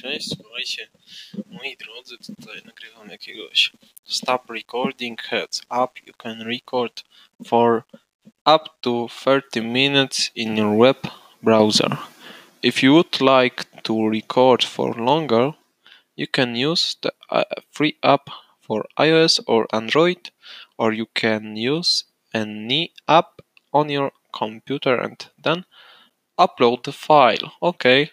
Witajcie, moi drodzy, tutaj nagrywam jakiegoś Stop Recording Heads Up. You can record for up to 30 minutes in your web browser. If you would like to record for longer, you can use the uh, free app for iOS or Android, or you can use any app on your computer and then upload the file. Okay,